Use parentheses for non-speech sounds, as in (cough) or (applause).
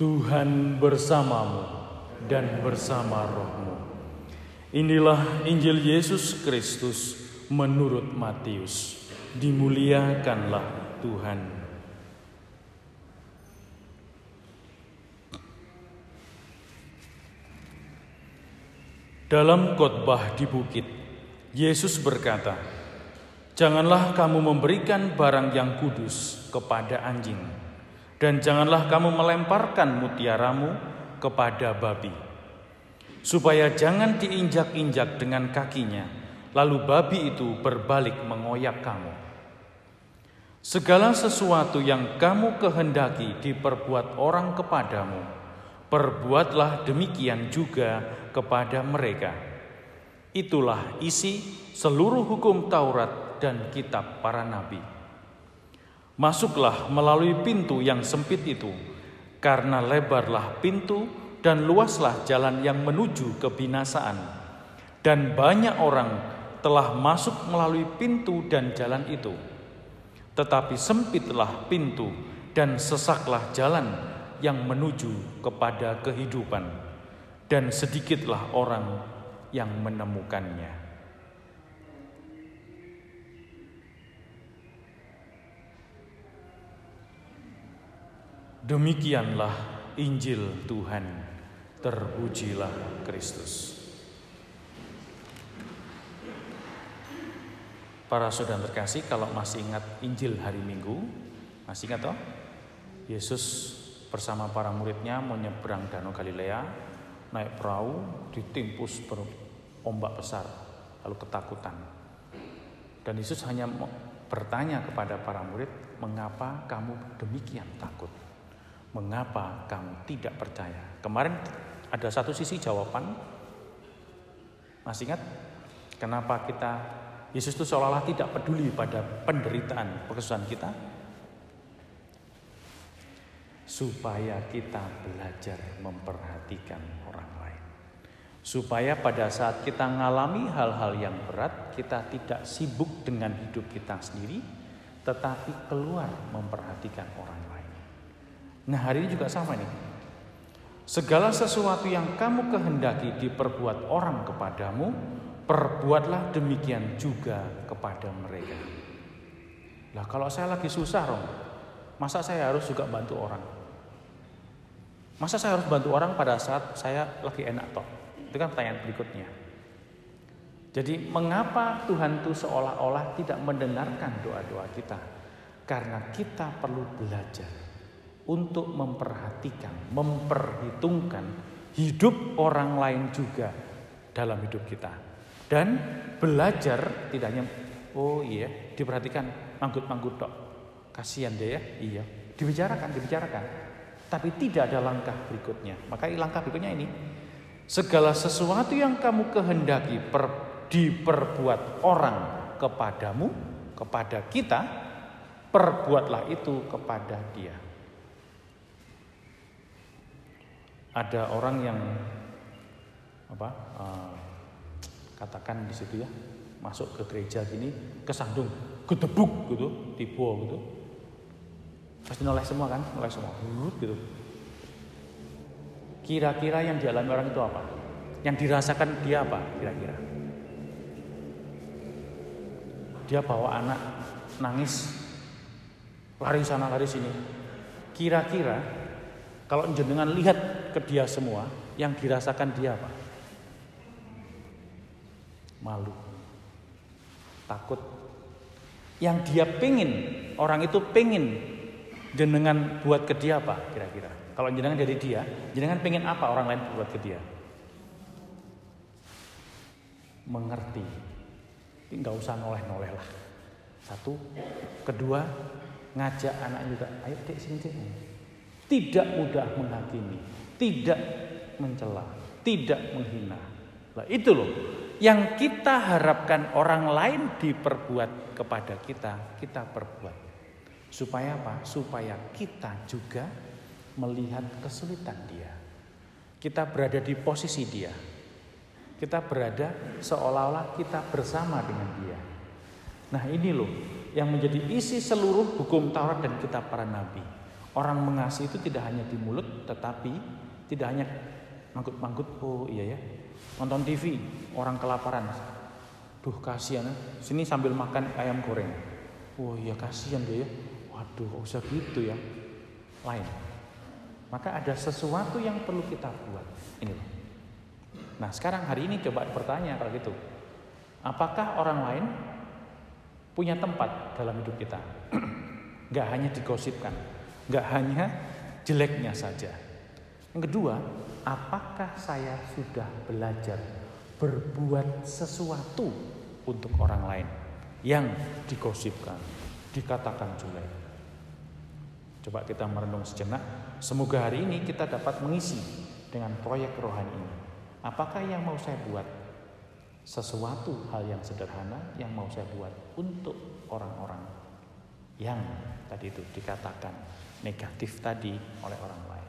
Tuhan bersamamu dan bersama rohmu. Inilah Injil Yesus Kristus menurut Matius. Dimuliakanlah Tuhan. Dalam khotbah di bukit, Yesus berkata, "Janganlah kamu memberikan barang yang kudus kepada anjing, dan janganlah kamu melemparkan mutiaramu kepada babi, supaya jangan diinjak-injak dengan kakinya, lalu babi itu berbalik mengoyak kamu. Segala sesuatu yang kamu kehendaki diperbuat orang kepadamu, perbuatlah demikian juga kepada mereka. Itulah isi seluruh hukum Taurat dan kitab para nabi. Masuklah melalui pintu yang sempit itu, karena lebarlah pintu dan luaslah jalan yang menuju kebinasaan. Dan banyak orang telah masuk melalui pintu dan jalan itu. Tetapi sempitlah pintu dan sesaklah jalan yang menuju kepada kehidupan dan sedikitlah orang yang menemukannya. Demikianlah Injil Tuhan, terpujilah Kristus. Para saudara terkasih, kalau masih ingat Injil hari Minggu, masih ingat toh? Yesus bersama para muridnya menyeberang Danau Galilea, naik perahu ditimpus berombak besar lalu ketakutan dan Yesus hanya bertanya kepada para murid mengapa kamu demikian takut mengapa kamu tidak percaya kemarin ada satu sisi jawaban masih ingat kenapa kita Yesus itu seolah-olah tidak peduli pada penderitaan pekesusahan kita supaya kita belajar memperhatikan orang lain. Supaya pada saat kita mengalami hal-hal yang berat, kita tidak sibuk dengan hidup kita sendiri, tetapi keluar memperhatikan orang lain. Nah, hari ini juga sama nih. Segala sesuatu yang kamu kehendaki diperbuat orang kepadamu, perbuatlah demikian juga kepada mereka. Lah kalau saya lagi susah, Rom, masa saya harus juga bantu orang? Masa saya harus bantu orang pada saat saya lagi enak toh? Itu kan pertanyaan berikutnya. Jadi mengapa Tuhan itu seolah-olah tidak mendengarkan doa-doa kita? Karena kita perlu belajar untuk memperhatikan, memperhitungkan hidup orang lain juga dalam hidup kita. Dan belajar tidak hanya oh iya diperhatikan manggut-manggut dok. Kasihan deh ya. Iya, dibicarakan, dibicarakan tapi tidak ada langkah berikutnya. Maka langkah berikutnya ini, segala sesuatu yang kamu kehendaki per, diperbuat orang kepadamu, kepada kita, perbuatlah itu kepada dia. Ada orang yang apa? Uh, katakan di situ ya, masuk ke gereja gini, kesandung, gedebuk gitu, tiba gitu, Pasti noleh semua kan, noleh semua, gitu. Kira-kira yang dialami orang itu apa? Yang dirasakan dia apa kira-kira? Dia bawa anak nangis, lari sana lari sini. Kira-kira kalau jenengan lihat ke dia semua, yang dirasakan dia apa? Malu, takut. Yang dia pingin, orang itu pingin jenengan buat ke dia apa kira-kira? Kalau jenengan dari dia, jenengan pengen apa orang lain buat ke dia? Mengerti. Nggak usah noleh-noleh lah. Satu, kedua, ngajak anak juga, ayo dek sini dek. Tidak mudah menghakimi, tidak mencela, tidak menghina. Nah, itu loh yang kita harapkan orang lain diperbuat kepada kita, kita perbuat. Supaya apa? Supaya kita juga melihat kesulitan dia. Kita berada di posisi dia. Kita berada seolah-olah kita bersama dengan dia. Nah ini loh yang menjadi isi seluruh hukum Taurat dan kitab para nabi. Orang mengasihi itu tidak hanya di mulut, tetapi tidak hanya manggut-manggut. Oh iya ya, nonton TV, orang kelaparan. Duh kasihan, sini sambil makan ayam goreng. Oh iya kasihan dia ya. Waduh, usah gitu ya. Lain. Maka ada sesuatu yang perlu kita buat. Ini loh. Nah sekarang hari ini coba bertanya kalau gitu. Apakah orang lain punya tempat dalam hidup kita? (clears throat) Gak hanya digosipkan, gak hanya jeleknya saja. Yang kedua, apakah saya sudah belajar berbuat sesuatu untuk orang lain yang digosipkan, dikatakan jelek? Coba kita merenung sejenak. Semoga hari ini kita dapat mengisi dengan proyek rohani ini. Apakah yang mau saya buat sesuatu hal yang sederhana yang mau saya buat untuk orang-orang yang tadi itu dikatakan negatif tadi oleh orang lain.